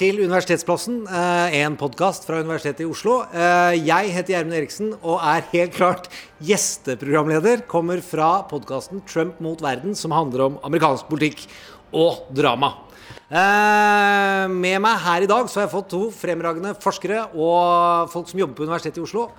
til Universitetsplassen, eh, en podkast fra Universitetet i Oslo. Eh, jeg heter Gjermund Eriksen og er helt klart gjesteprogramleder. Kommer fra podkasten 'Trump mot verden', som handler om amerikansk politikk og drama. Eh, med meg her i dag så har jeg fått to fremragende forskere og folk som jobber på Universitetet i Oslo.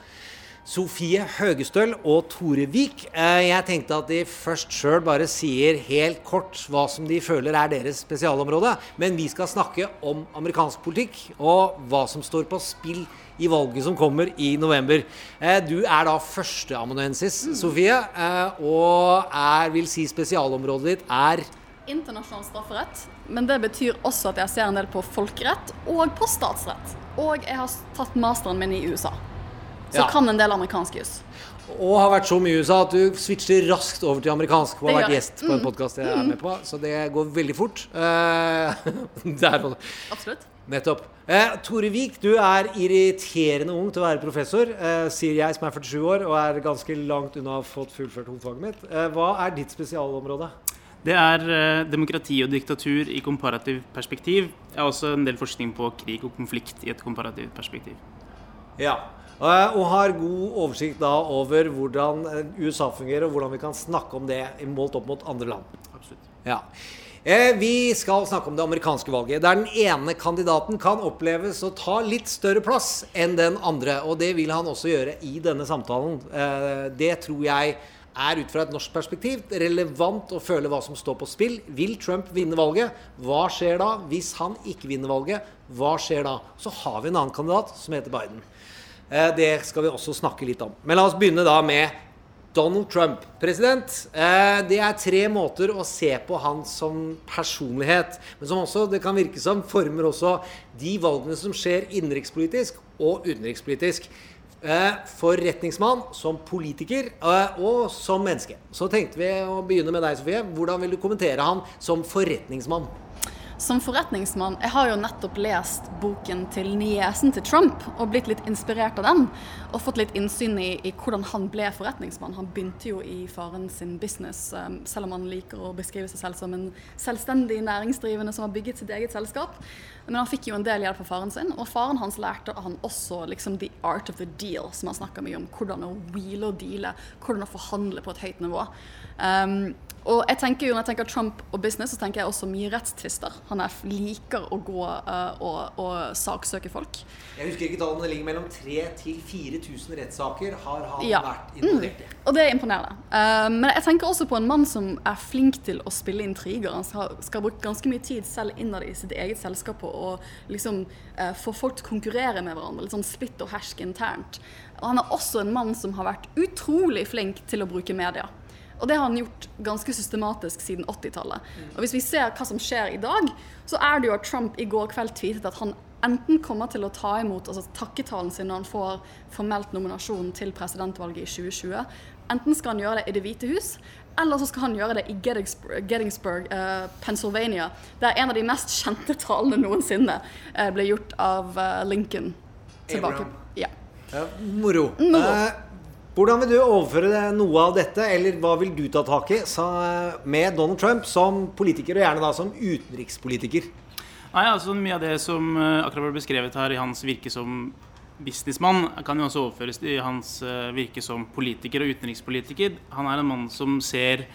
Sofie Høgestøl og Tore Vik. Eh, jeg tenkte at de først sjøl bare sier helt kort hva som de føler er deres spesialområde. Men vi skal snakke om amerikansk politikk og hva som står på spill i valget som kommer i november. Eh, du er da førsteamanuensis, mm. Sofie, eh, og er, vil si spesialområdet ditt er Internasjonal strafferett, men det betyr også at jeg ser en del på folkerett og på statsrett. Og jeg har tatt masteren min i USA så ja. kan en del amerikansk juss. Og har vært så mye i USA at du switcher raskt over til amerikansk. Og har vært gjest på en mm. podkast jeg er med på, så det går veldig fort. Uh, Absolutt. Nettopp. Eh, Tore Vik, du er irriterende ung til å være professor, eh, sier jeg som er 47 år og er ganske langt unna å ha fått fullført hovedfaget mitt. Eh, hva er ditt spesialområde? Det er eh, demokrati og diktatur i komparativt perspektiv. Jeg har også en del forskning på krig og konflikt i et komparativt perspektiv. Ja, Eh, og har god oversikt da over hvordan eh, USA fungerer, og hvordan vi kan snakke om det målt opp mot andre land. Absolutt. Ja. Eh, vi skal snakke om det amerikanske valget, der den ene kandidaten kan oppleves å ta litt større plass enn den andre. Og det vil han også gjøre i denne samtalen. Det tror jeg er ut fra et norsk perspektiv relevant å føle hva som står på spill. Vil Trump vinne valget? Hva skjer da? Hvis han ikke vinner valget, hva skjer da? Så har vi en annen kandidat som heter Biden. Eh, det skal vi også snakke litt om. Men la oss begynne da med Donald Trump. President, eh, det er tre måter å se på han som personlighet, men som også det kan virke som former også de valgene som skjer innenrikspolitisk og utenrikspolitisk. Eh, forretningsmann, som politiker og som menneske. Så tenkte vi å begynne med deg, Sofie. Hvordan vil du kommentere han som forretningsmann? Som forretningsmann, jeg har jo nettopp lest boken til niesen til Trump og blitt litt inspirert av den. Og fått litt innsyn i, i hvordan han ble forretningsmann. Han begynte jo i faren sin business, um, selv om han liker å beskrive seg selv som en selvstendig næringsdrivende som har bygget sitt eget selskap. Men han fikk jo en del hjelp av faren sin, og faren hans lærte han også liksom the art of the deal, som han snakker mye om. Hvordan å wheele og deale, hvordan å forhandle på et høyt nivå. Um, og jeg tenker jo, Når jeg tenker Trump og business, så tenker jeg også mye rettstvister. Han er, liker å gå uh, og, og, saksøke folk. Jeg husker ikke tallene, det ligger mellom 3000 til 4000 rettssaker har han ja. vært involvert i. Mm. Og det er imponerende. Uh, men jeg tenker også på en mann som er flink til å spille intriger. Han skal, skal bruke ganske mye tid selv innad i sitt eget selskap på å liksom, uh, få folk til å konkurrere med hverandre. Litt sånn splitt og hersk internt. Og han er også en mann som har vært utrolig flink til å bruke media. Og det har han gjort ganske systematisk siden 80-tallet. Og hvis vi ser hva som skjer i dag, så er det jo at Trump i går kveld tweetet at han enten kommer til å ta imot altså takketalen sin når han får formelt nominasjon til presidentvalget i 2020. Enten skal han gjøre det i Det hvite hus, eller så skal han gjøre det i Gettysburg, Gettysburg uh, Pennsylvania, der en av de mest kjente talene noensinne uh, ble gjort av uh, Lincoln tilbake. Ja. ja. moro. moro. Hvordan vil du overføre noe av dette, eller hva vil du ta tak i med Donald Trump som politiker, og gjerne da som utenrikspolitiker? Nei, altså Mye av det som eh, akkurat ble beskrevet her i hans virke som businessmann, kan jo også overføres til hans eh, virke som politiker og utenrikspolitiker. Han er en mann som ser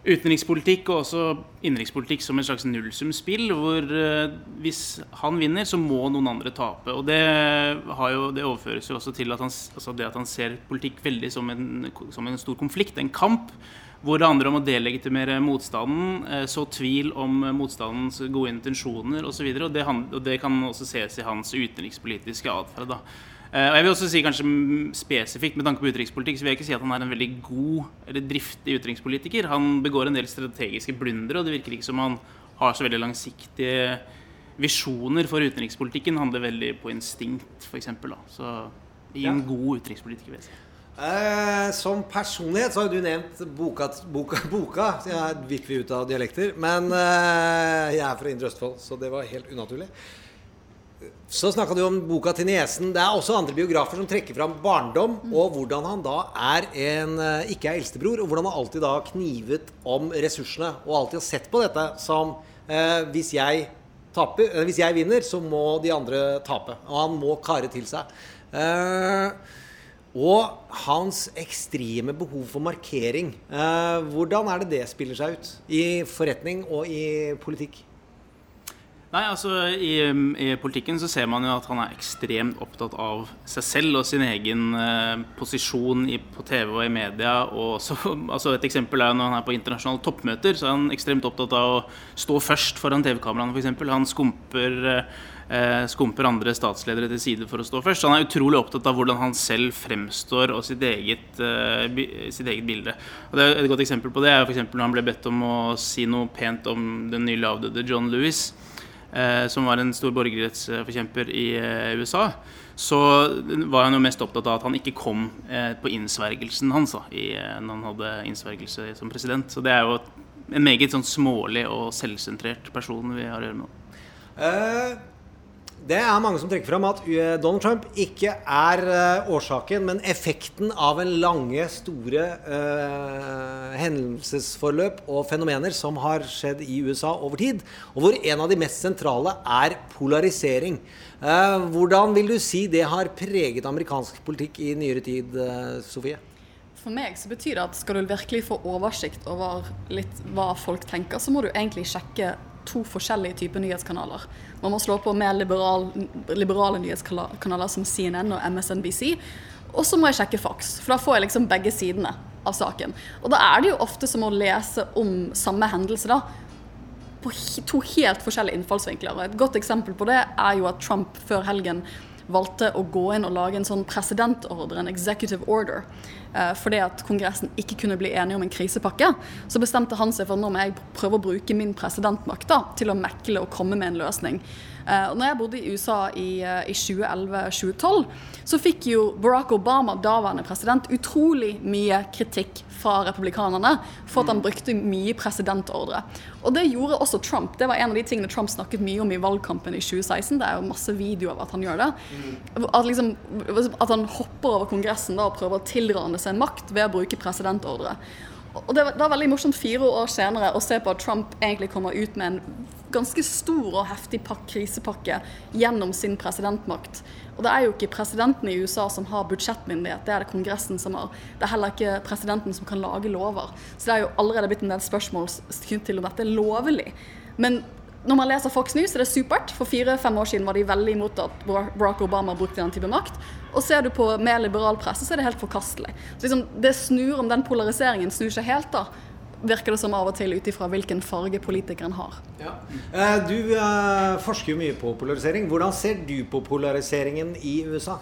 utenrikspolitikk og også innenrikspolitikk som et slags nullsumspill, hvor uh, hvis han vinner, så må noen andre tape. Og det, jo, det overføres jo også til at han, altså det at han ser politikk veldig som en, som en, stor konflikt, en kamp. Hvor det handler om å delegitimere motstanden, uh, så tvil om motstandens gode intensjoner osv. Og, og, og det kan også ses i hans utenrikspolitiske atferd. Eh, og jeg vil også si kanskje Spesifikt med tanke på utenrikspolitikk så vil jeg ikke si at han er en veldig god eller driftig utenrikspolitiker. Han begår en del strategiske blundere, og det virker ikke som han har så veldig langsiktige visjoner for utenrikspolitikken. Han handler veldig på instinkt, f.eks. Så ingen ja. god utenrikspolitiker, vil jeg si. Eh, som personlighet så har du nevnt boka, boka, boka så jeg vipper vi ut av dialekter. Men eh, jeg er fra Indre Østfold, så det var helt unaturlig. Så snakka du om boka til niesen. Det er også andre biografer som trekker fram barndom, mm. og hvordan han da er en, eh, ikke er eldstebror, og hvordan han alltid da knivet om ressursene, og alltid har sett på dette som eh, Hvis jeg taper, eh, hvis jeg vinner, så må de andre tape. Og han må kare til seg. Eh, og hans ekstreme behov for markering. Eh, hvordan er det det spiller seg ut i forretning og i politikk? Nei, altså i, i, politikken så ser man jo at han er ekstremt opptatt av seg selv og sin egen eh, posisjon i, på TV og i media. Og så, altså et eksempel er når han er på internasjonale toppmøter, så er han ekstremt opptatt av å stå først foran TV-kameraene, f.eks. Han skumper, eh, skumper andre statsledere til side for å stå først. Så han er utrolig opptatt av hvordan han selv fremstår og sitt eget, eh, sitt eget bilde. Og Et godt eksempel på det er f.eks. når han ble bedt om å si noe pent om den nylig avdøde John Lewis som var en stor borgerrettsforkjemper i eh, USA, så var han jo mest opptatt av at han ikke kom eh, på innsvergelsen hans da, i, eh, når han hadde innsvergelse som president. Så det er jo en meget sånn smålig og selvsentrert person vi har å gjøre med. Uh, det er mange som trekker fram at Donald Trump ikke er uh, årsaken, men effekten av en lange, store uh, hendelsesforløp og fenomener som har skjedd i USA over tid, og hvor en av de mest sentrale er polarisering. Uh, hvordan vil du si det har preget amerikansk politikk i nyere tid, Sofie? For meg så betyr det at skal du virkelig få oversikt over litt hva folk tenker, så må du egentlig sjekke to forskjellige typer nyhetskanaler. Man må slå på mer liberal, liberale nyhetskanaler som CNN og MSNBC. Og så må jeg sjekke Fox, for da får jeg liksom begge sidene av saken. Og da er det jo ofte som å lese om samme hendelse, da. På to helt forskjellige innfallsvinkler. Et godt eksempel på det er jo at Trump før helgen valgte å gå inn og lage en sånn presidentordre, en executive order, eh, fordi at Kongressen ikke kunne bli enige om en krisepakke. Så bestemte han seg for at nå må jeg prøve å bruke min presidentmakt da, til å mekle og komme med en løsning. Eh, og når jeg bodde i USA i, eh, i 2011-2012, så fikk jo Barack Obama, daværende president, utrolig mye kritikk fra republikanerne for at han brukte mye presidentordre. Og det gjorde også Trump. Det var en av de tingene Trump snakket mye om i valgkampen i 2016. Det er jo masse videoer av at han gjør det. At, liksom, at han hopper over Kongressen da, og prøver å tilrane seg makt ved å bruke presidentordre. Og det, er veldig morsomt fire år senere å se på at Trump egentlig kommer ut med en ganske stor og heftig krisepakke gjennom sin presidentmakt. Og det er jo ikke presidenten i USA som har budsjettmyndighet, det er det Kongressen som har. Det er heller ikke presidenten som kan lage lover. Så det er jo allerede blitt en del spørsmål til om dette er lovlig. Men når man leser Fox News, er det supert. For fire-fem år siden var de veldig imot at Barack Obama brukte den type makt. Og ser du på mer liberal presse, så er det helt forkastelig. Så liksom, det snur om den polariseringen snur seg helt, da. Virker det som av og til ut ifra hvilken farge politikeren har. Ja. Eh, du uh, forsker jo mye på polarisering. Hvordan ser du på polariseringen i USA?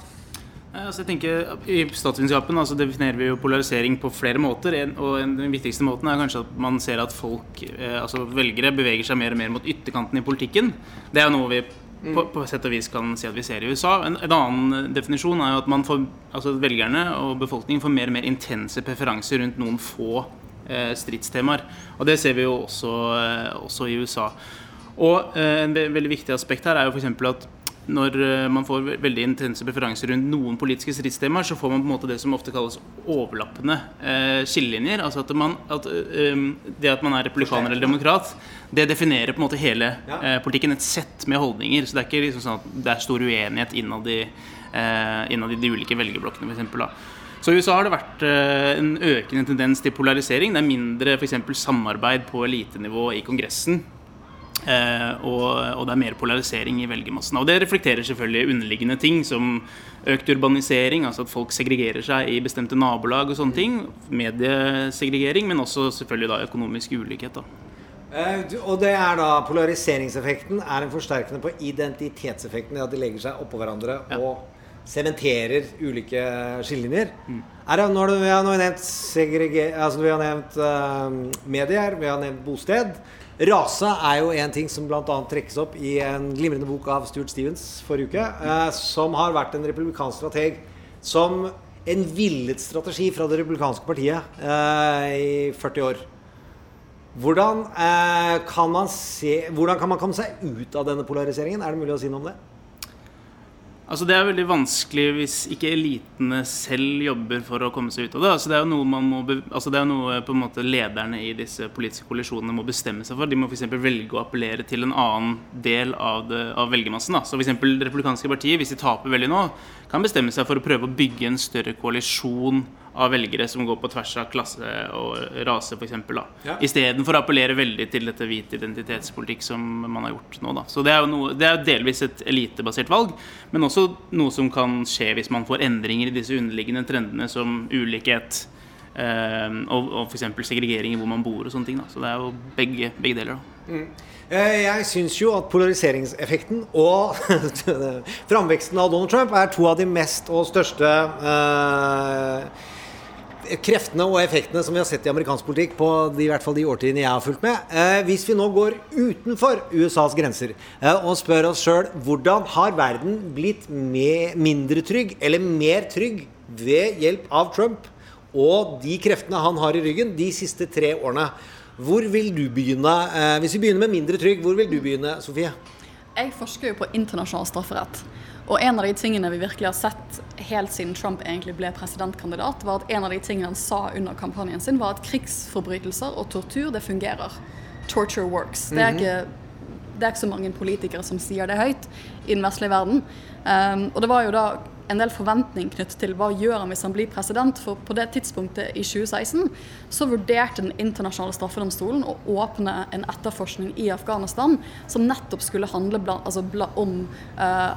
Altså jeg tenker I statsvitenskapen altså definerer vi jo polarisering på flere måter. og Den viktigste måten er kanskje at man ser at folk, eh, altså velgere beveger seg mer og mer mot ytterkanten i politikken. Det er jo noe vi på, på sett og vis kan si at vi ser i USA. En, en annen definisjon er jo at man får, altså velgerne og befolkningen får mer og mer intense preferanser rundt noen få eh, stridstemaer. Og det ser vi jo også, eh, også i USA. Og eh, en ve veldig viktig aspekt her er jo f.eks. at når eh, man får veldig intense preferanser rundt noen politiske stridstemaer, så får man på en måte det som ofte kalles overlappende eh, skillelinjer. Altså at, man, at um, det at man er republikaner eller demokrat, det definerer på en måte hele eh, politikken. Et sett med holdninger. Så det er ikke liksom sånn at det er stor uenighet innad i, eh, innad i de ulike velgerblokkene, f.eks. Så i USA har det vært eh, en økende tendens til polarisering. Det er mindre for eksempel, samarbeid på elitenivå i Kongressen. Eh, og, det er mer polarisering i velgermassene. Og det reflekterer selvfølgelig underliggende ting som økt urbanisering, altså at folk segregerer seg i bestemte nabolag og sånne ting. Mediesegregering, men også selvfølgelig da økonomisk ulikhet. da. Eh, og det er da polariseringseffekten er en forsterkende på identitetseffekten at de legger seg oppå hverandre ja. og sementerer ulike skillelinjer. Mm. Er det, når vi har nevnt, altså vi har nevnt uh, medier, vi har nevnt bosted. Rase er jo en ting som bl.a. trekkes opp i en glimrende bok av Stuart Stevens forrige uke, eh, som har vært en republikansk strateg som en villet strategi fra det republikanske partiet eh, i 40 år. Hvordan, eh, kan se, hvordan, kan man komme seg ut av denne polariseringen? Er det mulig å si noe om det? Altså Det er veldig vanskelig hvis ikke elitene selv jobber for å komme seg ut av det. Altså Det er jo noe, må altså det er noe på en måte lederne i disse politiske koalisjonene må bestemme seg for. De må f.eks. velge å appellere til en annen del av, det, av velgermassen. Da. Så f.eks. Republikanske partiet, hvis de taper veldig nå, kan bestemme seg for å prøve å bygge en større koalisjon av velgere som går på tvers av klasse og rase, f.eks. Ja. Istedenfor å appellere veldig til dette hvite identitetspolitikk som man har gjort nå. Da. Så det er jo noe, det er delvis et elitebasert valg, men også noe som kan skje hvis man får endringer i disse underliggende trendene som ulikhet. Eh, og, og f.eks. segregering i hvor man bor og sånne ting. Da. Så det er jo begge, begge deler. Da. Mm. Eh, jeg syns jo at polariseringseffekten og framveksten av Donald Trump er to av de mest og største eh, kreftene og effektene som vi har sett i amerikansk politikk på de, i hvert fall de årtidene jeg har fulgt med. Eh, hvis vi nå går utenfor USAs grenser eh, og spør oss sjøl hvordan har verden blitt mindre trygg eller mer trygg ved hjelp av Trump og de kreftene han har i ryggen de siste tre årene. Hvor vil du begynne? Eh, hvis vi begynner med mindre trygg, hvor vil du begynne, Sofie? Jeg forsker jo på internasjonal strafferett. Og en av de tingene vi virkelig har sett helt siden Trump egentlig ble presidentkandidat, var at en av de tingene han sa under kampanjen sin, var at krigsforbrytelser og tortur, det fungerer. Torture works. Det er mhm. ikke, det er ikke så mange politikere som sier det høyt i den vestlige verden. Um, og det var jo da en del forventning knyttet til hva gjør han hvis han blir president. For på det tidspunktet i 2016 så vurderte Den internasjonale straffedomstolen å åpne en etterforskning i Afghanistan som nettopp skulle handle blant, altså, om uh,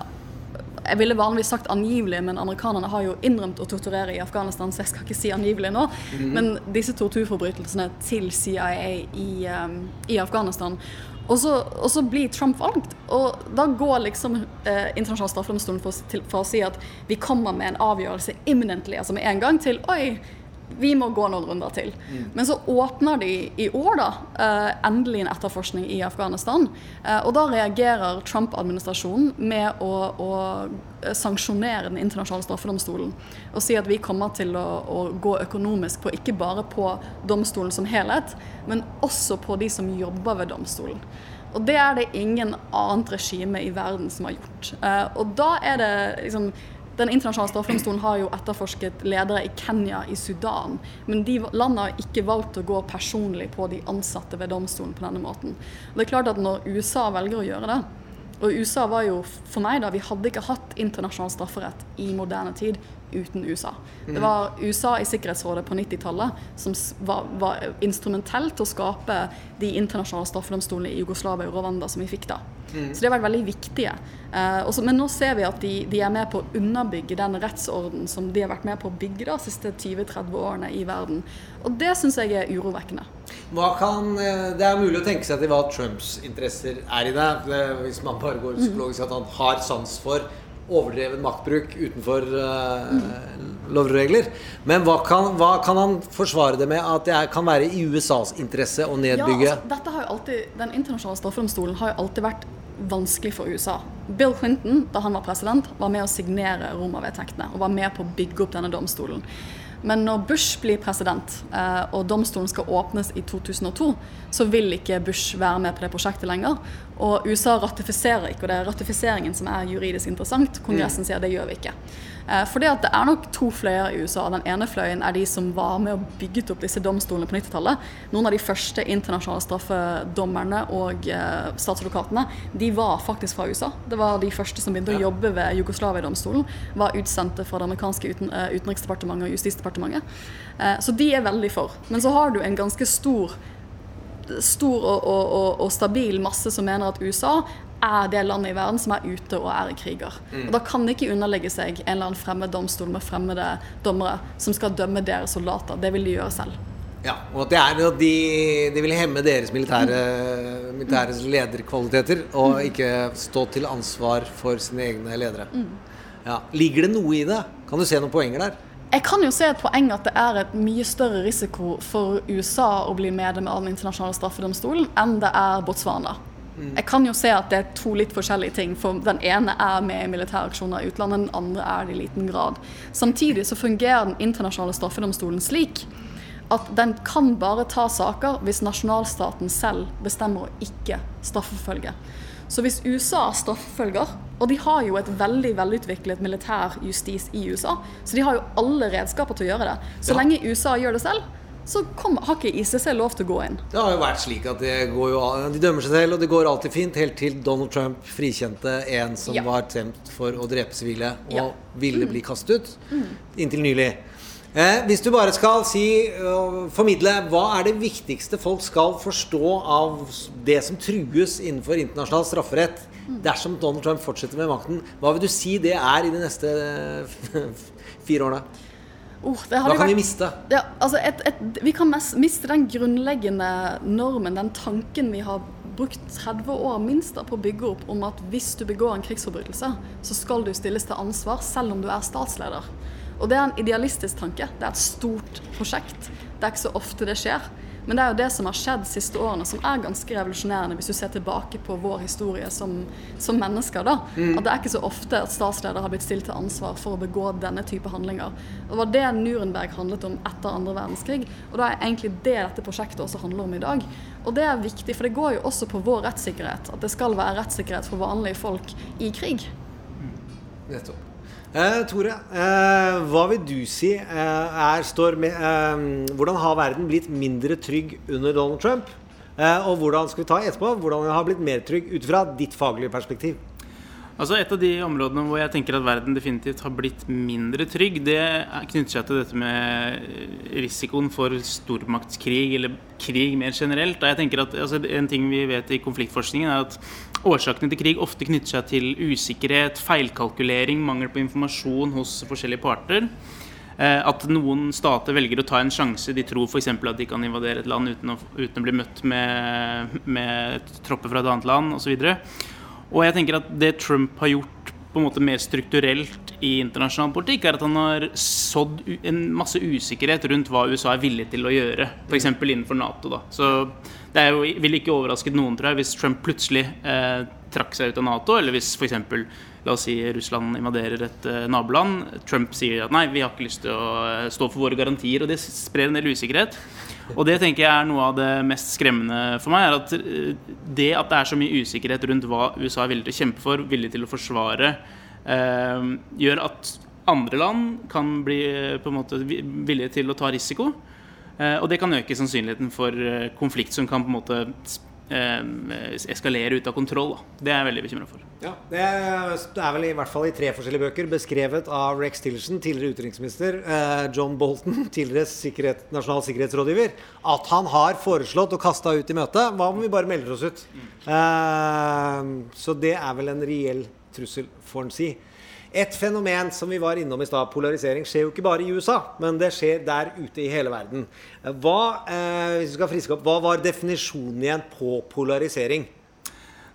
jeg ville vanligvis sagt angivelig, men amerikanerne har jo innrømt å torturere i Afghanistan, så jeg skal ikke si angivelig nå. Mm. Men disse torturforbrytelsene til CIA i, um, i Afghanistan. Og så, og så, blir Trump valgt, og da går liksom eh, internasjonal straffedomstol for, for, å si at vi kommer med en avgjørelse imminently, altså med en gang, til oi, vi må gå noen runder til. Mm. Men så åpner de i år da, uh, endelig en etterforskning i Afghanistan. Uh, og da reagerer Trump-administrasjonen med å, å, sanksjonere Den internasjonale straffedomstolen. Og si at vi kommer til å, å, gå økonomisk på ikke bare på domstolen som helhet, men også på de som jobber ved domstolen. Og det er det ingen annet regime i verden som har gjort. Og da er det liksom den internasjonale straffedomstolen har jo etterforsket ledere i Kenya, i Sudan. Men de landene har ikke valgt å gå personlig på de ansatte ved domstolen på denne måten. Og det er klart at Når USA velger å gjøre det, og USA var jo for meg da, Vi hadde ikke hatt internasjonal strafferett i moderne tid uten USA. Det mm. var USA i Sikkerhetsrådet på 90-tallet som var, var instrumentelt til å skape de internasjonale straffedomstolene i Jugoslavia og Rwanda som vi fikk da. Mm. Så det har vært veldig viktige. Eh, også, men nå ser vi at de, de, er med på å underbygge den rettsorden som de har vært med på å bygge de siste 20-30 årene i verden. Og det syns jeg er urovekkende. Kan, eh, det er mulig å tenke seg til hva Trumps interesser er i det. Hvis man bare går psykologisk at han har sans for overdreven maktbruk utenfor uh, lover og regler. Men hva kan, hva kan, han forsvare det med at det er, kan være i USAs interesse å nedbygge ja, altså, dette har jo alltid, Den internasjonale straffedomstolen har jo alltid vært vanskelig for USA. Bill Clinton, da han var president, var med å signere Roma-vedtektene og var med på å bygge opp denne domstolen. Men når Bush blir president eh, og domstolen skal åpnes i 2002, så vil ikke Bush være med på det prosjektet lenger. Og USA ratifiserer ikke, og det er ratifiseringen som er juridisk interessant. Kongressen mm. sier det gjør vi ikke. Eh, fordi at det er nok to fløyer i USA. Den ene fløyen er de som var med og bygget opp disse domstolene på 90-tallet. Noen av de første internasjonale straffedommerne og eh, statsadvokatene de var faktisk fra USA. Det var de første som begynte å jobbe ved Jugoslavia-domstolen. Var utsendte fra det amerikanske uten, uh, utenriksdepartementet og justisdepartementet. Eh, så de er veldig for. Men så har du en ganske stor stor og, og, og, stabil masse som mener at USA er det landet i verden som er ute og er i kriger. Mm. Og Da kan de ikke underlegge seg en eller annen fremmed domstol med fremmede dommere som skal dømme deres soldater. Det vil de gjøre selv. Ja, og det, er, at de, de, vil hemme deres militære, militære lederkvaliteter, og mm. ikke stå til ansvar for sine egne ledere. Mm. Ja. Ligger det noe i det? Kan du se noen poenger der? Jeg kan jo se et poeng at det er et mye større risiko for USA å bli medlem av Den internasjonale straffedomstolen enn det er Botswana. Mm. Jeg kan jo se at det er to litt forskjellige ting. For den ene er med i militære aksjoner i utlandet, den andre er det i liten grad. Samtidig så fungerer den internasjonale straffedomstolen slik at den kan bare ta saker hvis nasjonalstaten selv bestemmer å ikke straffeforfølge. Så hvis USA straffefølger, Og de har jo et veldig velutviklet militær justis i USA, så de har jo alle redskaper til å gjøre det. Så Ja. lenge USA gjør det selv, så kom, har ikke ICC lov til å gå inn. Det har jo vært slik at det går jo, de dømmer seg selv, og det går alltid fint, helt til Donald Trump frikjente en som Ja. var stemt for å drepe sivile, og Ja. ville bli kastet ut. Inntil nylig. Eh, hvis du bare skal si, uh, formidle, hva er det viktigste folk skal forstå av det som trues innenfor internasjonal strafferett dersom Donald Trump fortsetter med makten? Hva vil du si det er i de neste eh, fire årene? Oh, Hva kan kan vi miste? Ja, altså et, et, vi kan miste den grunnleggende normen, den tanken vi har brukt 30 år minst på å bygge opp om at hvis du begår en krigsforbrytelse, så skal du stilles til ansvar selv om du er statsleder. Og det er en idealistisk tanke. Det er et stort prosjekt. Det er ikke så ofte det skjer. Men det er jo det som har skjedd de siste årene, som er ganske revolusjonerende hvis du ser tilbake på vår historie som, som mennesker. da. At det er ikke så ofte at statsledere har blitt stilt til ansvar for å begå denne type handlinger. Og Det var det Nuremberg handlet om etter andre verdenskrig. Og det er egentlig det dette prosjektet også handler om i dag. Og det er viktig, for det går jo også på vår rettssikkerhet. At det skal være rettssikkerhet for vanlige folk i krig. Nettopp. Eh, Tore, eh, hva vil du si eh, er, med, eh, Hvordan har verden blitt mindre trygg under Donald Trump? Eh, og hvordan skal vi ta etterpå, hvordan har blitt mer trygg ut fra ditt faglige perspektiv? Altså Et av de områdene hvor jeg tenker at verden definitivt har blitt mindre trygg, det er- knytter seg til dette med risikoen for stormaktskrig, eller krig mer generelt. Jeg tenker at altså, En ting vi vet i konfliktforskningen, er at årsakene til krig ofte knytter seg til usikkerhet, feilkalkulering, mangel på informasjon hos forskjellige parter. Eh, At noen stater velger å ta en sjanse. De tror f.eks. at de kan invadere et land uten å, uten å bli møtt med, med tropper fra et annet land osv. Og jeg tenker at det Trump har gjort på en måte mer strukturelt i internasjonal politikk, er at han har sådd en masse usikkerhet rundt hva USA er villig til å gjøre, f.eks. innenfor Nato. da. Så det er jo, ville ikke overrasket noen tror jeg, hvis Trump plutselig eh, trakk seg ut av Nato, eller hvis f.eks. La oss si Russland invaderer et eh, naboland. Trump sier at nei, vi har ikke lyst til å eh, stå for våre garantier. Og det sprer en del usikkerhet. Og det tenker jeg er noe av det mest skremmende for meg. er at eh, Det at det er så mye usikkerhet rundt hva USA er villig til å kjempe for, villig til å forsvare, eh, gjør at andre land kan bli eh, på en måte villige til å ta risiko. Eh, og det kan øke sannsynligheten for eh, konflikt som kan på en måte eskalere ut av kontroll. Da. Det er jeg veldig bekymra for. Ja, det er, vel i hvert fall i tre forskjellige bøker beskrevet av Rex Tillerson, tidligere utenriksminister, eh, John Bolton, tidligere sikkerhet, nasjonal sikkerhetsrådgiver, at han har foreslått og kasta ut i møtet. Hva om vi bare melder oss ut? Mm. så det er vel en reell trussel, får en si. Et fenomen som vi var innom i stad, polarisering, skjer jo ikke bare i USA, men det skjer der ute i hele verden. Hva, eh, hvis vi skal friske opp, hva var definisjonen igjen på polarisering?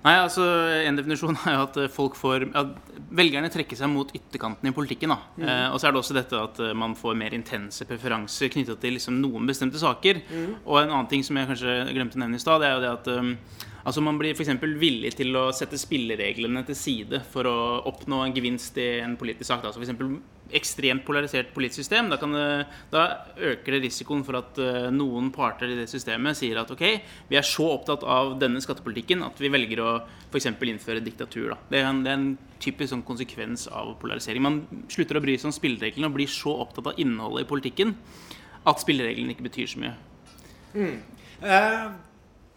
Nei, altså En definisjon er jo at eh, folk får at Velgerne trekker seg mot ytterkanten i politikken. da. Eh, og så er det også dette at eh, man får mer intense preferanser knytta til liksom, noen bestemte saker. Og en annen ting som jeg kanskje glemte å nevne i stad, det er jo det at um, altså man blir f.eks. villig til å sette spillereglene til side for å oppnå en gevinst i en politisk sak. Altså f.eks. ekstremt polarisert politisk system, da, det, da øker det risikoen for at eh, noen parter i det systemet sier at ok, vi er så opptatt av denne skattepolitikken at vi velger å f.eks. innføre diktatur. Da. Det, er en, det er en typisk sånn konsekvens av polarisering. Man slutter å bry seg om spillereglene og blir så opptatt av innholdet i politikken at spillereglene ikke betyr så mye. Eh,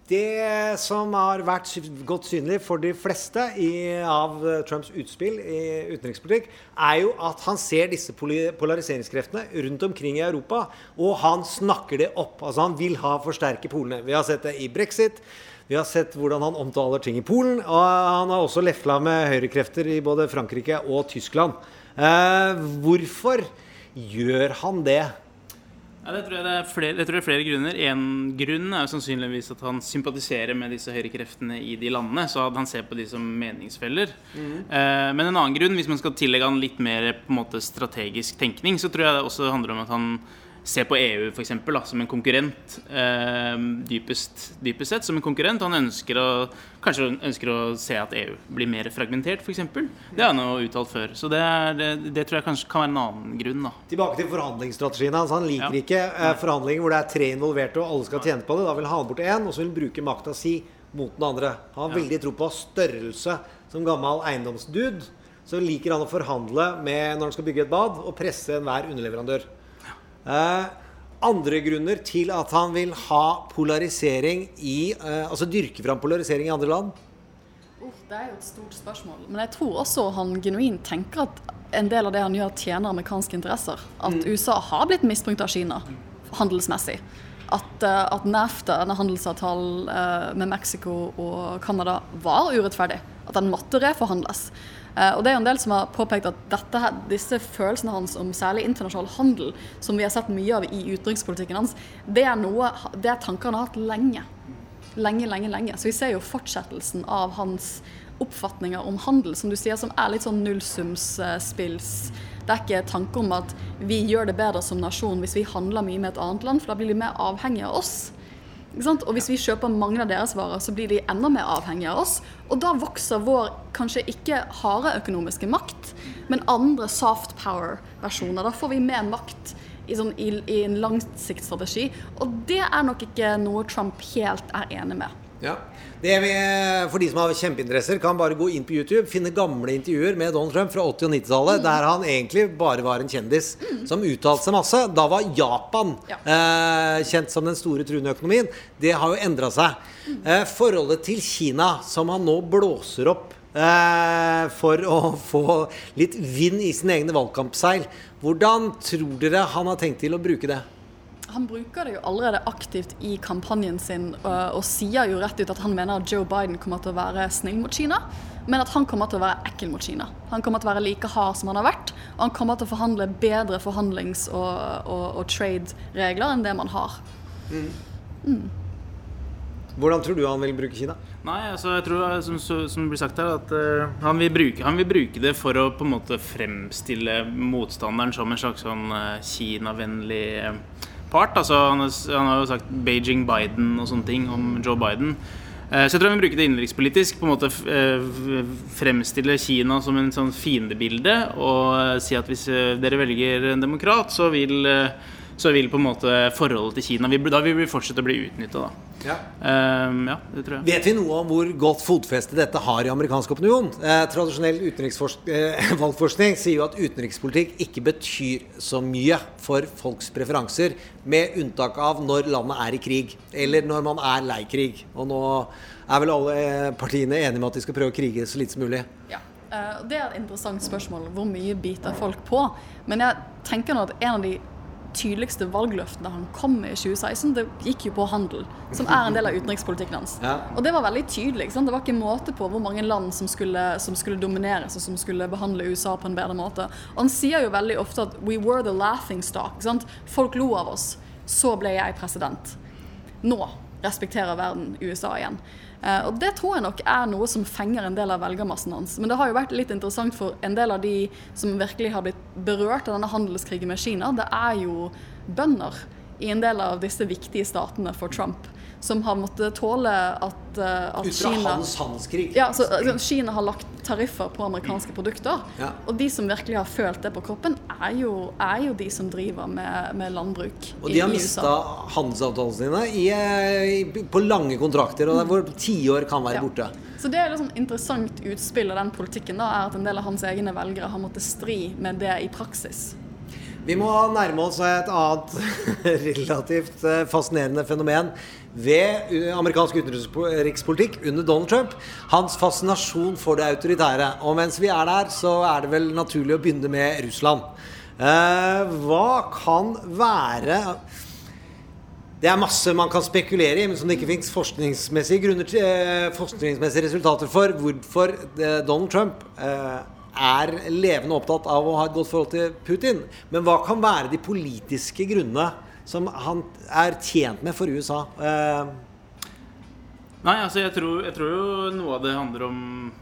Det som har vært godt synlig for de fleste i, av eh, Trumps utspill i utenrikspolitikk, er jo at han ser disse polariseringskreftene rundt omkring i Europa, og han snakker det opp. Altså Han vil ha forsterke polene. Vi har sett det i brexit. Vi har sett hvordan han omtaler ting i Polen, og han har også lefla med høyrekrefter i både Frankrike og Tyskland. Eh, hvorfor gjør han det? Ja, det, tror er flere, det tror jeg er flere grunner. En grunn er jo sannsynligvis at han sympatiserer med disse høyrekreftene i de landene. Så at han ser på de som meningsfeller. Eh, men en annen grunn, hvis man skal tillegge han litt mer på en måte, strategisk tenkning, så tror jeg det også handler om at han ser på EU for eksempel, da, som en konkurrent. Eh, dypest, dypest sett som en konkurrent. Han ønsker å, kanskje ønsker å se at EU blir mer fragmentert, f.eks. Det har han jo uttalt før. Så det, er, det, det tror jeg kanskje kan være en annen grunn. da. Tilbake til forhandlingsstrategien hans. Han liker Ja. ikke eh, forhandlinger hvor det er tre involverte og alle skal tjene på det. Da vil han ha bort én, og så vil han bruke makta si mot den andre. Han har Ja. veldig tro på størrelse som gammel eiendomsdude, så liker han å forhandle med når han skal bygge et bad, og presse enhver underleverandør. Eh, andre grunner til at han vil ha polarisering i eh, Altså dyrke fram polarisering i andre land? Uh, det er jo et stort spørsmål. Men jeg tror også han genuint tenker at en del av det han gjør, tjener amerikanske interesser. At USA har blitt misbrukt av Kina handelsmessig. At, eh, at NAFTA, denne handelsavtalen med Mexico og Canada, var urettferdig. At den måtte reforhandles. Eh, og det er jo en del som har påpekt at dette, disse følelsene hans om særlig internasjonal handel, som vi har sett mye av i utenrikspolitikken hans, det er, noe, det er tanker han har hatt lenge. Lenge, lenge, lenge. Så vi ser jo fortsettelsen av hans oppfatninger om handel, som du sier, som er litt sånn nullsumsspills. Det er ikke tanke om at vi gjør det bedre som nasjon hvis vi handler mye med et annet land, for da blir de mer avhengige av oss. Og hvis vi kjøper mange av deres varer, så blir de enda mer avhengige av oss. Og da vokser vår kanskje ikke harde økonomiske makt, men andre soft power-versjoner. Da får vi mer makt i, sånn, i, i en langsiktsstrategi. Og det er nok ikke noe Trump helt er enig med. Ja. Det vi, for de som har kjempeinteresser, kan bare gå inn på YouTube, finne gamle intervjuer med Donald Trump fra 80- og 90-tallet, der han egentlig bare var en kjendis som uttalte seg masse. Da var Japan Ja. eh, kjent som den store truende økonomien. Det har jo endra seg. Eh, forholdet til Kina, som han nå blåser opp eh, for å få litt vind i sine egne valgkampseil, hvordan tror dere han har tenkt til å bruke det? Han bruker det jo allerede aktivt i kampanjen sin, og, og sier jo rett ut at han mener at Joe Biden kommer til å være snill mot Kina, men at han kommer til å være ekkel mot Kina. Han kommer til å være like hard som han har vært, og han kommer til å forhandle bedre forhandlings- og, og, og trade-regler enn det man har. Hvordan tror du han vil bruke Kina? Nei, altså jeg tror, som, som blir sagt her, at uh, han, vil bruke, han vil bruke det for å på en måte fremstille motstanderen som en slags sånn uh, Kina-vennlig eh, part. Altså, han, har, jo sagt Beijing Biden og sånne ting om Joe Biden. Eh, så jeg tror han vil bruke det innenrikspolitisk. På en måte eh, fremstille Kina som en sånn fiendebilde og eh, si at hvis dere velger en demokrat, så vil, så vil på en måte forholdet til Kina vi, Da vil vi fortsette å bli utnytta, da. Ja. Um, ja, det tror jeg. Vet vi noe om hvor godt fotfeste dette har i amerikansk opinion? Eh, tradisjonell utenriksvalgforskning eh, valgforskning sier jo at utenrikspolitikk ikke betyr så mye for folks preferanser, med unntak av når landet er i krig, eller når man er lei krig. Og nå er vel alle eh, partiene enige med at de skal prøve å krige så lite som mulig. Ja. eh, Det er et interessant spørsmål. Hvor mye biter folk på? Men jeg tenker nå at en av de tydeligste valgløftene han kom med i 2016, det gikk jo på handel, som er en del av utenrikspolitikken hans. Ja. Og det var veldig tydelig. Det var ikke måte på hvor mange land som skulle, som skulle domineres, og som skulle behandle USA på en bedre måte. Og han sier jo veldig ofte at 'we were the laughing stock'. Folk lo av oss. Så ble jeg president. Nå respekterer verden USA igjen. Eh, og det tror jeg nok er noe som fenger en del av velgermassen hans. Men det har jo vært litt interessant for en del av de som virkelig har blitt berørt av denne handelskrigen med Kina, det er jo bønder i en del av disse viktige statene for Trump, som har måttet tåle at, eh, at Ut fra Kina hans handelskrig. ja, så altså, Kina har lagt tariffer på amerikanske produkter. Ja. Og de som virkelig har følt det på kroppen, er jo, er jo de som driver med, med landbruk Og de har mista handelsavtalene sine i, eh, i, på lange kontrakter, og hvor tiår kan være Ja. borte. Så det er et sånn interessant utspill av den politikken da, er at en del av hans egne velgere har måttet stri med det i praksis. Vi må nærme oss et annet relativt eh, fascinerende fenomen ved eh, amerikansk utenrikspolitikk under Donald Trump. Hans fascinasjon for det autoritære. Og mens vi er der, så er det vel naturlig å begynne med Russland. Eh, hva kan være det er masse man kan spekulere i, men som det ikke finnes forskningsmessige forskningsmessige resultater for hvorfor Donald Trump eh, er levende opptatt av å ha et godt forhold til Putin. Men hva kan være de politiske grunnene som han er tjent med for USA? Eh, Nei, altså jeg tror, jeg tror jo noe av det handler om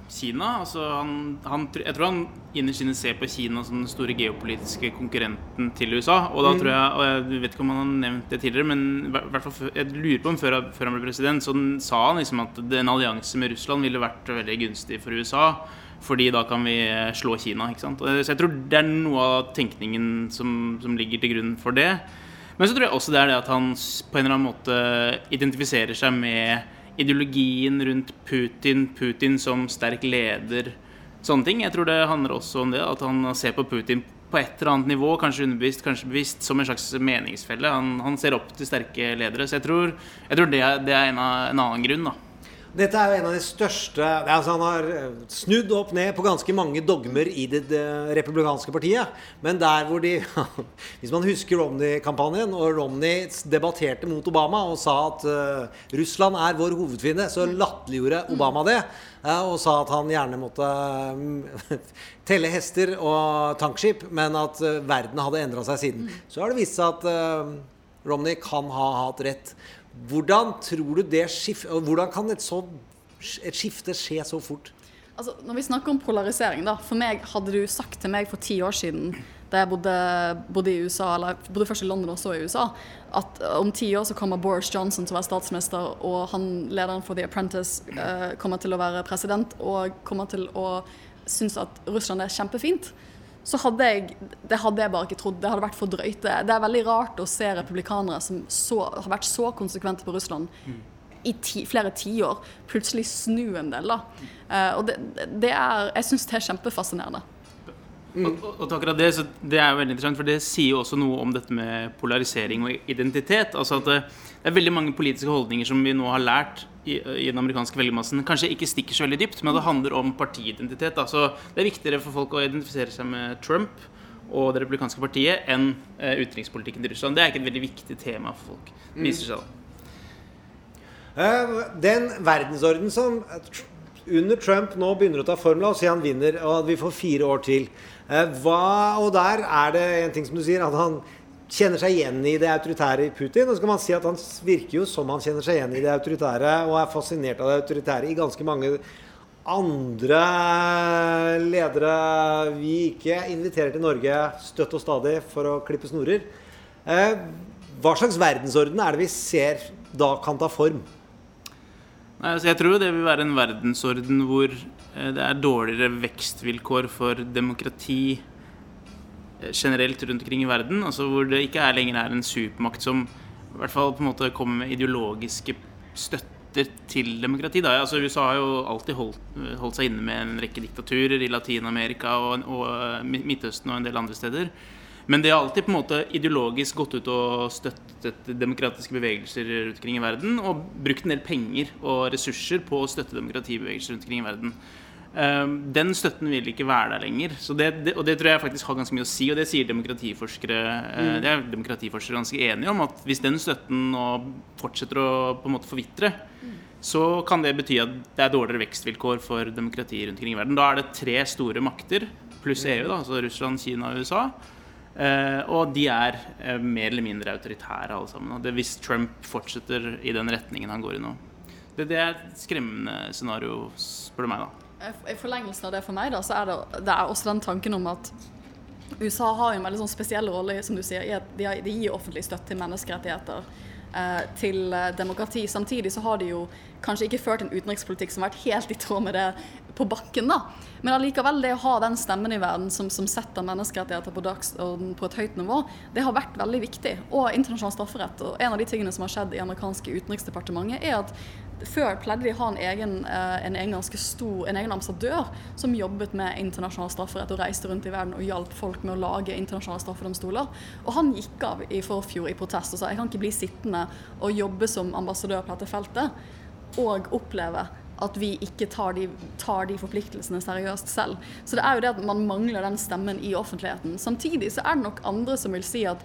Kina. Altså han, han, jeg tror han innerst inne ser på Kina som den store geopolitiske konkurrenten til USA. Og da tror jeg, og jeg vet ikke om han har nevnt det tidligere, men hvert fall jeg lurer på om før, før han ble president, så sa han liksom at en allianse med Russland ville vært veldig gunstig for USA. Fordi da kan vi eh, slå Kina. ikke sant? Så jeg tror det er noe av tenkningen som, som ligger til grunn for det. Men så tror jeg også det er det at han på en eller annen måte identifiserer seg med ideologien rundt Putin, Putin som sterk leder, sånne ting. Jeg tror det handler også om det, at han ser på Putin på et eller annet nivå, kanskje underbevisst, kanskje bevisst, som en slags meningsfelle. Han, han ser opp til sterke ledere. Så jeg tror, jeg tror det, det er en annen grunn, da. Dette er jo en av de største altså Han har eh, snudd opp ned på ganske mange dogmer i det, det republikanske partiet. Men der hvor de Hvis man husker Romney-kampanjen, og Romney debatterte mot Obama og sa at uh, Russland er vår hovedfiende, så latterliggjorde Obama det. Uh, og sa at han gjerne måtte uh, telle hester og tankskip, men at verden hadde endra seg siden. Så har det vist seg at Romney kan ha hatt rett. Hvordan tror du det Hvordan kan et, så, et skifte skje så fort? Altså, når vi snakker om polarisering, da. For meg, hadde du sagt til meg for ti år siden, da jeg bodde, bodde i USA, eller bodde først i London og så i USA, at om ti år så kommer Boris Johnson til å være statsminister, og han lederen for The Apprentice uh, kommer til å være president, og kommer til å synes at Russland er kjempefint så hadde jeg Det hadde jeg bare ikke trodd. Det hadde vært for drøyt. Det er veldig rart å se republikanere som så, har vært så konsekvente på Russland mm. i ti, flere tiår, plutselig snu en del. da. Uh, og det, det, er Jeg syns det er kjempefascinerende. Mm. Og, og, og akkurat det, det er jo veldig interessant, for det sier jo også noe om dette med polarisering og identitet. Altså at det, det er veldig mange politiske holdninger som vi nå har lært i, i, den amerikanske velgermassen kanskje ikke stikker så veldig dypt, men det handler om partiidentitet. Så det er viktigere for folk å identifisere seg med Trump og det republikanske partiet enn uh, utenrikspolitikken til Russland. Det er ikke et veldig viktig tema for folk. Det viser seg da. Uh, den verdensorden som under Trump nå begynner å ta form, la oss si han vinner, og at vi får fire år til. Uh, hva, og der er det en ting som du sier, at han kjenner seg igjen i det autoritære i Putin. Og så kan man si at han virker jo som han kjenner seg igjen i det autoritære, og er fascinert av det autoritære i ganske mange andre ledere vi ikke inviterer til Norge støtt og stadig for å klippe snorer. Eh, hva slags verdensorden er det vi ser da kan ta form? Nei, altså jeg tror det vil være en verdensorden hvor eh, det er dårligere vekstvilkår for demokrati, generelt rundt omkring i verden. Altså hvor det ikke er lenger er en supermakt som i hvert fall på en måte kommer med ideologiske støtter til demokrati. Da. Altså USA har jo alltid holdt, holdt seg inne med en rekke diktaturer i Latin-Amerika og, og, eh, Midtøsten og en del andre steder. Men det har alltid på en måte ideologisk gått ut og støttet demokratiske bevegelser rundt omkring i verden. Og brukt en del penger og ressurser på å støtte demokratibevegelser rundt omkring i verden. Ehm, den støtten vil ikke være der lenger. Det, det, og det tror jeg faktisk har ganske mye å si, og det sier demokratiforskere eh, mm. Det er demokratiforskere ganske enige om, at hvis den støtten nå fortsetter å på en måte forvitre, mm. så kan det bety at det er dårligere vekstvilkår for demokrati rundt omkring i verden. Da er det tre store makter pluss EU, da, altså Russland, Kina og USA. Uh, og de er uh, mer eller mindre autoritære alle sammen. Det, hvis Trump fortsetter i den retningen han går i nå. Det, det er et skremmende scenario, spør du meg, da. I forlengelsen av det for meg, da, så er det, det er også den tanken om at USA har en veldig sånn spesiell rolle som du sier, i at de, gir offentlig støtte til menneskerettigheter. Eh, til eh, demokrati. Samtidig så har de jo kanskje ikke ført en utenrikspolitikk som har vært helt i tråd med det på bakken. da. Men allikevel, det å ha den stemmen i verden som, som setter menneskerettigheter på dagsorden på et høyt nivå, det har vært veldig viktig. Og internasjonal strafferett. Og en av de tingene som har skjedd i amerikanske utenriksdepartementet, er at før pleide de å ha en egen, eh, en egen ganske stor, en egen ambassadør som jobbet med internasjonal strafferett og reiste rundt i verden og hjalp folk med å lage internasjonale straffedomstoler. Og han gikk av i forfjor i protest og sa jeg kan ikke bli sittende og jobbe som ambassadør på dette feltet og oppleve at vi ikke tar de, tar de, forpliktelsene seriøst selv. Så det er jo det at man mangler den stemmen i offentligheten. Samtidig så er det nok andre som vil si at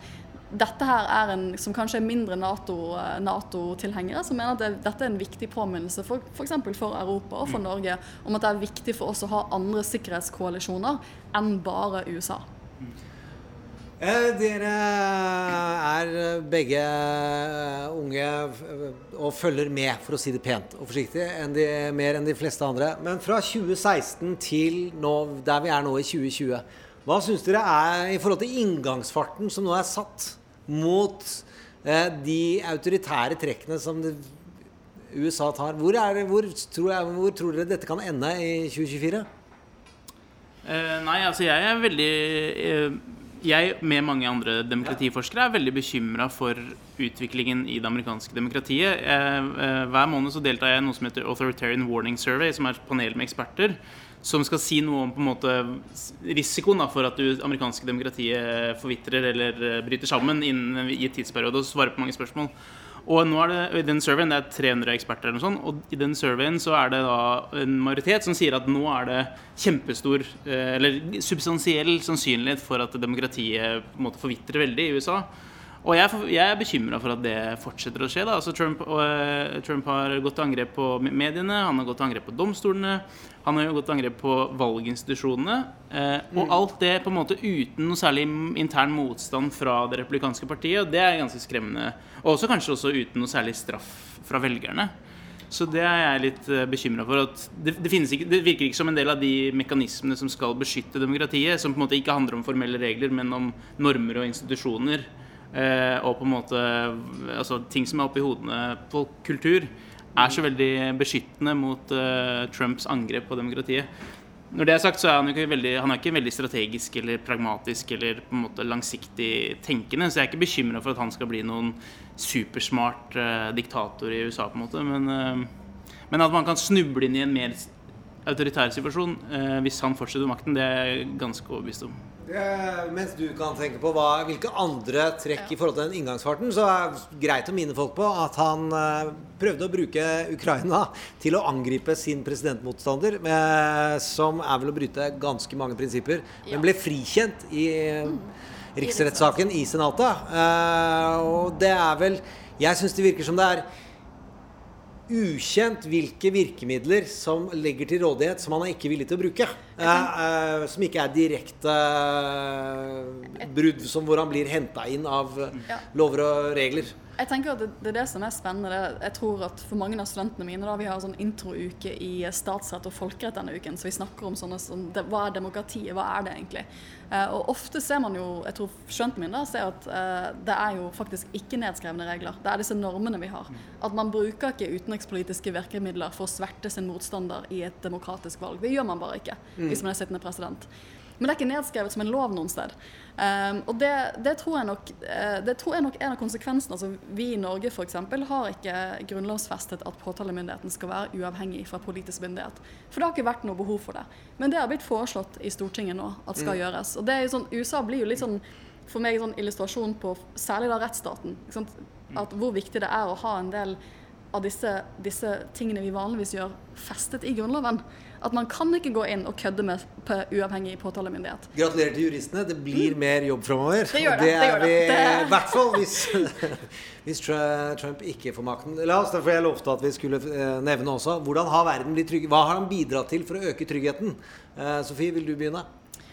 dette her er en som kanskje er mindre eh, Nato-tilhengere, NATO som mener at det, dette er en viktig påminnelse for f.eks. For, for Europa og for mm. Norge om at det er viktig for oss å ha andre sikkerhetskoalisjoner enn bare USA. Eh, dere er begge unge og følger med, for å si det pent og forsiktig, enn de, mer enn de fleste andre. Men fra 2016 til nå, der vi er nå i 2020, hva syns dere er i forhold til inngangsfarten som nå er satt? mot eh, de autoritære trekkene som USA tar. Hvor, det, hvor, tror hvor, tror dere dette kan ende i 2024? Eh, nei, altså jeg er veldig eh, jeg, med mange andre demokratiforskere, er veldig bekymra for utviklingen i det amerikanske demokratiet. Eh, hver måned så deltar jeg i noe som heter Authoritarian Warning Survey, som er et panel med eksperter som skal si noe om på en måte risikoen da, for at det amerikanske demokratiet forvitrer eller eh, bryter sammen innen i et tidsperiode, og svare på mange spørsmål. Og nå er det, i den surveyen, det er 300 eksperter, eller noe sånt, og i den surveyen så er det da en majoritet som sier at nå er det kjempestor, eh, eller substansiell sannsynlighet for at demokratiet på forvitrer veldig i USA. Og jeg, jeg er bekymra for at det fortsetter å skje. da, altså Trump, og, uh, Trump har gått til angrep på mediene, han har gått til angrep på domstolene, han har jo gått til angrep på valginstitusjonene. Eh, og mm. alt det på en måte uten noe særlig intern motstand fra det republikanske partiet. Og det er ganske skremmende. Og også kanskje også uten noe særlig straff fra velgerne. Så det er jeg litt eh, bekymra for. at det, det, ikke, det, virker ikke som en del av de mekanismene som skal beskytte demokratiet, som på en måte ikke handler om formelle regler, men om normer og institusjoner. Eh, og på en måte altså, ting som er oppi hodene på kultur, er så veldig beskyttende mot eh, Trumps angrep på demokratiet. Når det er sagt, så er han jo ikke veldig, han er ikke veldig strategisk eller pragmatisk eller på en måte langsiktig tenkende, så jeg er ikke bekymra for at han skal bli noen supersmart eh, diktator i USA, på en måte. Men, eh, men, at man kan snuble inn i en mer autoritær situasjon uh, hvis han fortsetter makten, det er jeg ganske overbevist om. Eh, mens du kan tenke på hva, hvilke andre trekk i forhold til den inngangsfarten, så er det greit å minne folk på at han eh, prøvde å bruke Ukraina til å angripe sin presidentmotstander, eh, som er vel å bryte ganske mange prinsipper, men ble frikjent i mm. riksrettssaken i Senatet. Og det er vel Jeg syns det virker som det er ukjent hvilke virkemidler som legger til rådighet som han er ikke villig til å bruke. Eh, eh, som ikke er direkte eh, brudd som hvor han blir henta inn av ja. lover og regler. Jeg tenker at det, er det som er spennende. Jeg tror at For mange av studentene mine da, Vi har sånn introuke i statsrett og folkerett denne uken. Så vi snakker om sånne som det, Hva er demokratiet? Hva er det egentlig? Eh, og ofte ser man jo Jeg tror studentene mine da, ser at eh, det er jo faktisk ikke nedskrevne regler. Det er disse normene vi har. At man bruker ikke utenrikspolitiske virkemidler for å sverte sin motstander i et demokratisk valg. Det gjør man bare ikke hvis man er sittende president. Men det er ikke nedskrevet som en lov noen sted. Um, og det, det, tror nok, uh, det tror jeg nok er en av konsekvensene. Altså, vi i Norge f.eks. har ikke grunnlovsfestet at påtalemyndigheten skal være uavhengig fra politisk myndighet. For det har ikke vært noe behov for det. Men det har blitt foreslått i Stortinget nå at skal mm. gjøres. Og det er jo sånn, USA blir jo litt sånn for meg sånn illustrasjon på særlig da rettsstaten. At hvor viktig det er å ha en del av disse, disse tingene vi vanligvis gjør, festet i Grunnloven. At man kan ikke gå inn og kødde med på uavhengig påtalemyndighet. Gratulerer til juristene. Det blir mm. mer jobb framover. Det gjør det. det, er vi i hvert fall hvis, hvis, Trump ikke får makten. La oss, derfor jeg lovte at vi skulle eh, nevne også. Hvordan har verden blitt trygg? Hva har han bidratt til for å øke tryggheten? Uh, Sofie, vil du begynne?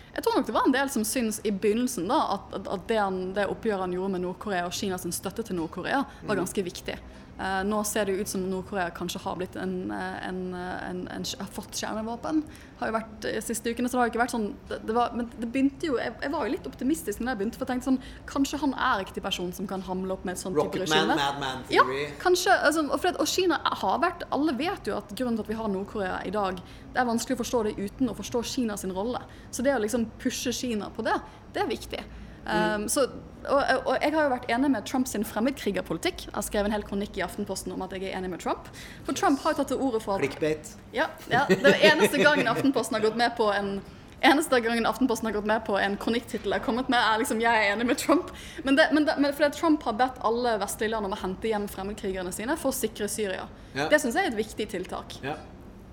Jeg tror nok det var en del som syntes i begynnelsen da, at, at det, han, det oppgjøret han gjorde med Nord-Korea og Kinas støtte til Nord-Korea, var mm. ganske viktig. Uh, nå ser det ut som Nord-Korea kanskje har blitt en, eh, en, eh, en, har fått kjernevåpen. Har jo vært de siste ukene, så det har ikke vært sånn det, det var, Men det begynte jo jeg, jeg, var jo litt optimistisk når jeg begynte, for jeg tenkte sånn Kanskje han er riktig person som kan hamle opp med et sånt type regime. Rocket man, Madman theory. Ja, kanskje. Altså, og, for, og, Kina har vært Alle vet jo at grunnen til at vi har Nord-Korea i dag, det er vanskelig å forstå det uten å forstå Kinas rolle. Så det å liksom pushe Kina på det, det er viktig. Um, så, og, og, jeg har jo vært enig med Trumps fremmedkrigerpolitikk. Jeg har skrevet en hel kronikk i Aftenposten om at jeg er enig med Trump. For Trump har jo tatt til orde for at ja, ja, Det er eneste gangen Aftenposten har gått med på en eneste gangen Aftenposten har gått med på en kronikktittel jeg har kommet med, er liksom 'Jeg er enig med Trump'. Men, det, men, det, men fordi Trump har bedt alle vestlige land om å hente hjem fremmedkrigerne sine for å sikre Syria. Ja. Det syns jeg er et viktig tiltak. Ja.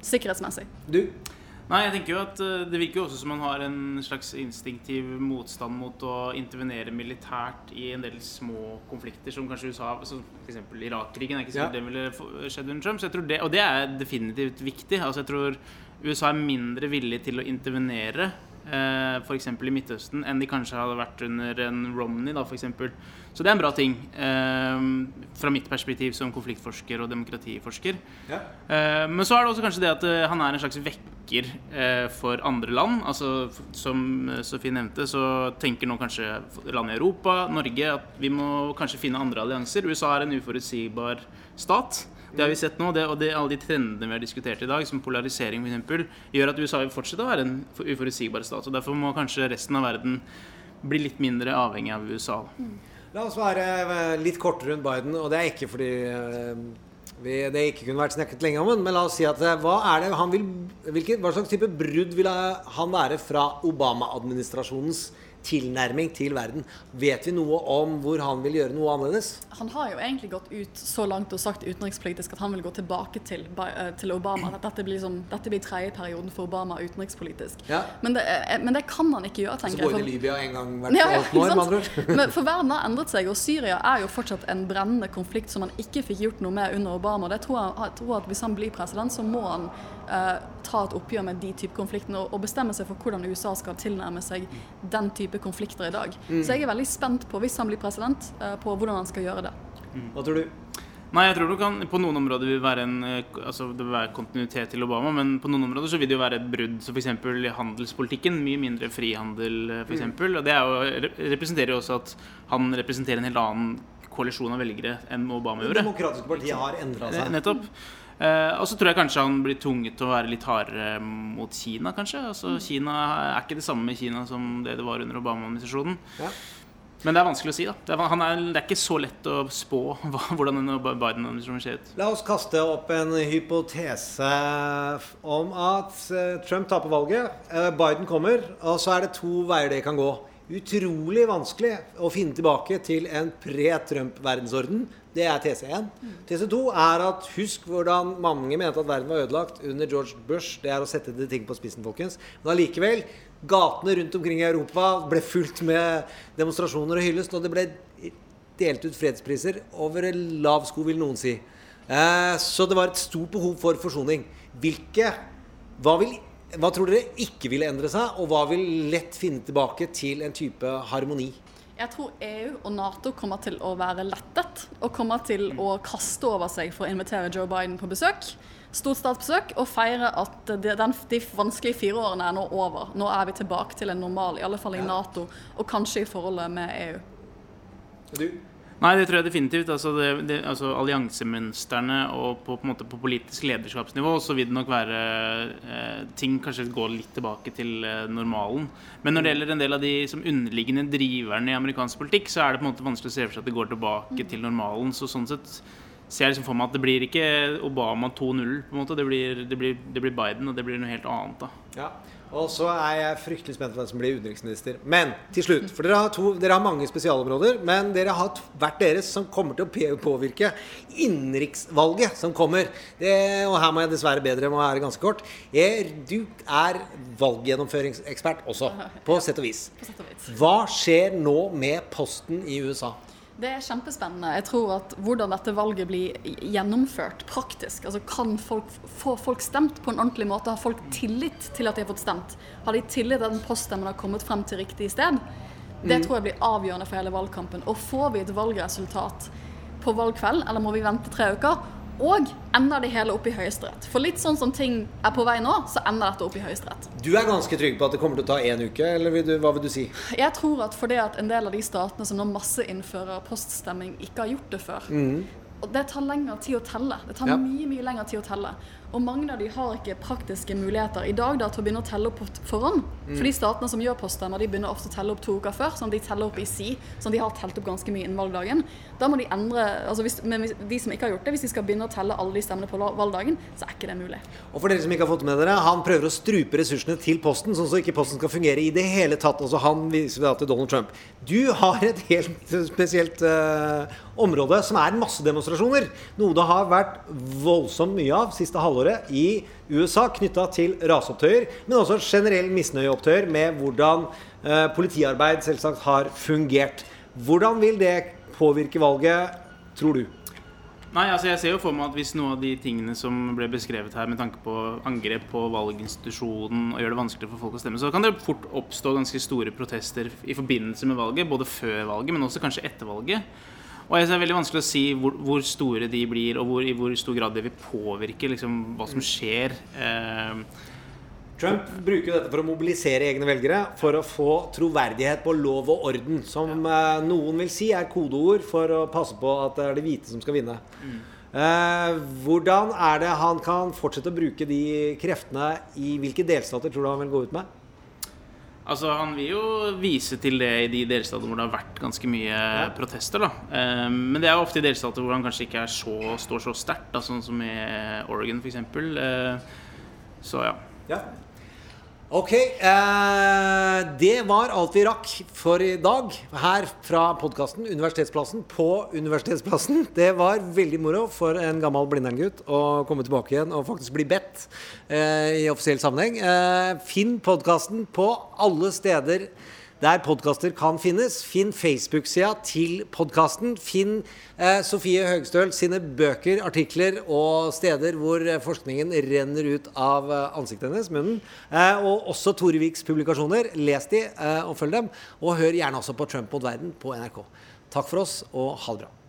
Sikkerhetsmessig. Du? Nei, jeg tenker jo at eh, Det virker jo også som man har en slags instinktiv motstand mot å intervenere militært i en del små konflikter, som kanskje USA som F.eks. Irak-krigen. er ikke sikkert ja. det ville skjedd under Trump. Så jeg tror det, og det er definitivt viktig. Altså jeg tror USA er mindre villig til å intervenere eh, f.eks. i Midtøsten enn de kanskje hadde vært under en Romney. da, eksempel. Så det er en bra ting eh, fra mitt perspektiv som konfliktforsker og demokratiforsker. Ja. Eh, men så er det også kanskje det at eh, han er en slags vekker eh, for andre land. Altså, som Sofie nevnte, så tenker nå kanskje land i Europa, Norge, at vi må kanskje finne andre allianser. USA er en uforutsigbar stat. Det har vi sett nå, det, og det, alle de trendene vi har diskutert i dag, som polarisering f.eks., gjør at USA vil fortsette å være en uforutsigbar stat. og Derfor må kanskje resten av verden bli litt mindre avhengig av USA. Da. La oss være eh, litt kortere rundt Biden, og det er ikke fordi eh, vi, det ikke kunne vært snakket lenge om men la oss si at eh, hva vil hvilke, Hva slags type brudd vil han være fra Obama-administrasjonens tilnærming til verden. Vet vi noe om hvor han vil gjøre noe annerledes? Han har jo egentlig gått ut så langt og sagt utenrikspolitisk at han vil gå tilbake til, eh, til Obama. At dette blir, som, dette blir tredje perioden for Obama utenrikspolitisk. Ja. Men, det, men, det, kan han ikke gjøre, tenker jeg. Så går inn i Libya en gang hvert ja, år, ord. For verden har endret seg, og Syria er jo fortsatt en brennende konflikt som han ikke fikk gjort noe med under Obama. Det tror jeg, jeg tror at Hvis han blir president, så må han uh, ta et oppgjør med de type konfliktene og, og, bestemme seg for hvordan USA skal tilnærme seg den type konflikter i dag. Mm. Så jeg er veldig spent på, hvis han blir president, eh, på hvordan han skal gjøre det. Mm. Hva tror du? Nei, jeg tror det kan på noen områder vil være en eh, altså det vil være kontinuitet til Obama, men på noen områder så vil det jo være et brudd. Så f.eks. handelspolitikken. Mye mindre frihandel, f.eks. Mm. Og det jo, representerer jo også at han representerer en helt annen koalisjon av velgere enn Obama gjorde. Det demokratiske partiet har endra seg. Nettopp. Eh, og så tror jeg kanskje han blir tvunget til å være litt hardere mot Kina, kanskje. Altså, mm. Kina er ikke det samme i Kina som det det var under Obama-administrasjonen. Ja. Men det er vanskelig å si. da Det er, er, det er ikke så lett å spå hva, hvordan Biden-administrasjonen ser ut. La oss kaste opp en hypotese om at eh, Trump taper valget. Eh, Biden kommer, og så er det to veier det kan gå. Utrolig vanskelig å finne tilbake til en pre-Trump-verdensorden det er TC1. TC2 er at husk hvordan mange mente at verden var ødelagt under George Bush. Det er å sette det ting på spissen, folkens. Men allikevel, gatene rundt omkring i Europa ble fulgt med demonstrasjoner og hyllest. Og det ble delt ut fredspriser over lav sko, vil noen si. Eh, så det var et stort behov for forsoning. Hvilke hva, vil, hva tror dere ikke ville endre seg, og hva vil lett finne tilbake til en type harmoni? Jeg tror EU og Nato kommer til å være lettet og kommer til å kaste over seg for å invitere Joe Biden på besøk. Stort statsbesøk og feire at de, de vanskelige fire årene er nå over. Nå er vi tilbake til en normal, i alle fall i Nato, og kanskje i forholdet med EU. Du? Nei, det tror jeg definitivt. Altså, altså Alliansemønstrene og på, på, på, politisk lederskapsnivå så vil det nok være eh, ting kanskje gå litt tilbake til eh, normalen. Men når det gjelder en del av de som underliggende driverne i amerikansk politikk, så er det på en måte vanskelig å se for seg at det går tilbake til normalen. Så sånn sett ser jeg liksom for meg at det blir ikke Obama 2-0. på en måte, det blir, det, blir, det blir, Biden, og det blir noe helt annet. da. Ja. Og så er jeg fryktelig spent på hvem som blir utenriksminister. Men til slutt, for dere har, to, dere har mange spesialområder, men dere har hvert deres som kommer til å påvirke innenriksvalget som kommer. Det, og her må jeg dessverre bedre, må være ganske kort. Jeg, du er valggjennomføringsekspert også, på sett og vis. Hva skjer nå med posten i USA? Det er kjempespennende. Jeg tror at hvordan dette valget blir gjennomført praktisk altså Kan folk få folk stemt på en ordentlig måte? Har folk tillit til at de har fått stemt? Har de tillit til at den poststemmen har kommet frem til riktig sted? Det mm. tror jeg blir avgjørende for hele valgkampen. Og får vi et valgresultat på valgkveld, eller må vi vente tre uker? Og ender det hele opp i Høyesterett. For litt sånn som ting er på vei nå, så ender dette opp i Høyesterett. Du er ganske trygg på at det kommer til å ta én uke, eller vil du, hva vil du si? Jeg tror at fordi at en del av de statene som nå masseinnfører poststemming, ikke har gjort det før. Mm. Og det tar lengre tid å telle. Det tar ja. mye mye lengre tid å telle. Og mange av de har ikke praktiske muligheter i dag da, til å begynne å telle opp på forhånd. Mm. For de statene som gjør poststemmer, de begynner ofte å telle opp to uker før. Sånn at de teller opp i si, sånn at de har telt opp ganske mye innen valgdagen. Da må de endre altså hvis, Men de som ikke har gjort det, hvis de skal begynne å telle alle de stemmene på valgdagen, så er ikke det mulig. Og for dere som ikke har fått med dere, han prøver å strupe ressursene til Posten, sånn at ikke Posten skal fungere i det hele tatt. Altså han viser da til Donald Trump. Du har et helt spesielt uh, område som er massedemonstrasjoner. Noe det har vært voldsomt mye av siste halvåret i USA knytta til raseopptøyer, men også generell misnøyeopptøyer med hvordan uh, politiarbeid selvsagt har fungert. Hvordan vil det påvirke valget, tror du? Nei, altså jeg ser jo for meg at Hvis noe av de tingene som ble beskrevet her med tanke på angrep på valginstitusjonen og gjør det vanskelig for folk å stemme, så kan det fort oppstå ganske store protester i forbindelse med valget. Både før valget, men også kanskje etter valget. Og jeg synes Det er veldig vanskelig å si hvor, hvor store de blir, og hvor, i hvor stor grad det vil påvirke liksom, hva som skjer. Eh, Trump bruker dette for å mobilisere egne velgere for å få troverdighet på lov og orden, som eh, noen vil si er kodeord for å passe på at det er de hvite som skal vinne. Mm. Eh, hvordan er det han kan fortsette å bruke de kreftene i hvilke delstater tror du han vil gå ut med? Altså, Han vil jo vise til det i de delstater hvor det har vært ganske mye protester. da. Eh, men det er jo ofte i delstater hvor han kanskje ikke er så, står så sterkt, sånn som i Oregon f.eks. Eh, så ja. Ja. Ok. Eh, det var alt vi rakk for i dag her fra podkasten Universitetsplassen på Universitetsplassen. Det var veldig moro for en gammel Blindern-gutt å komme tilbake igjen og faktisk bli bedt eh, i offisiell sammenheng. Eh, finn podkasten på alle steder der podkaster kan finnes. Finn Facebook-sida til podkasten. Finn eh, Sofie Høgstøl sine bøker, artikler og steder hvor eh, forskningen renner ut av eh, ansiktet hennes, munnen. Eh, og også Tore Viks publikasjoner. Les de eh, og følg dem. Og hør gjerne også på Trump mot verden på NRK. Takk for oss, og ha det bra.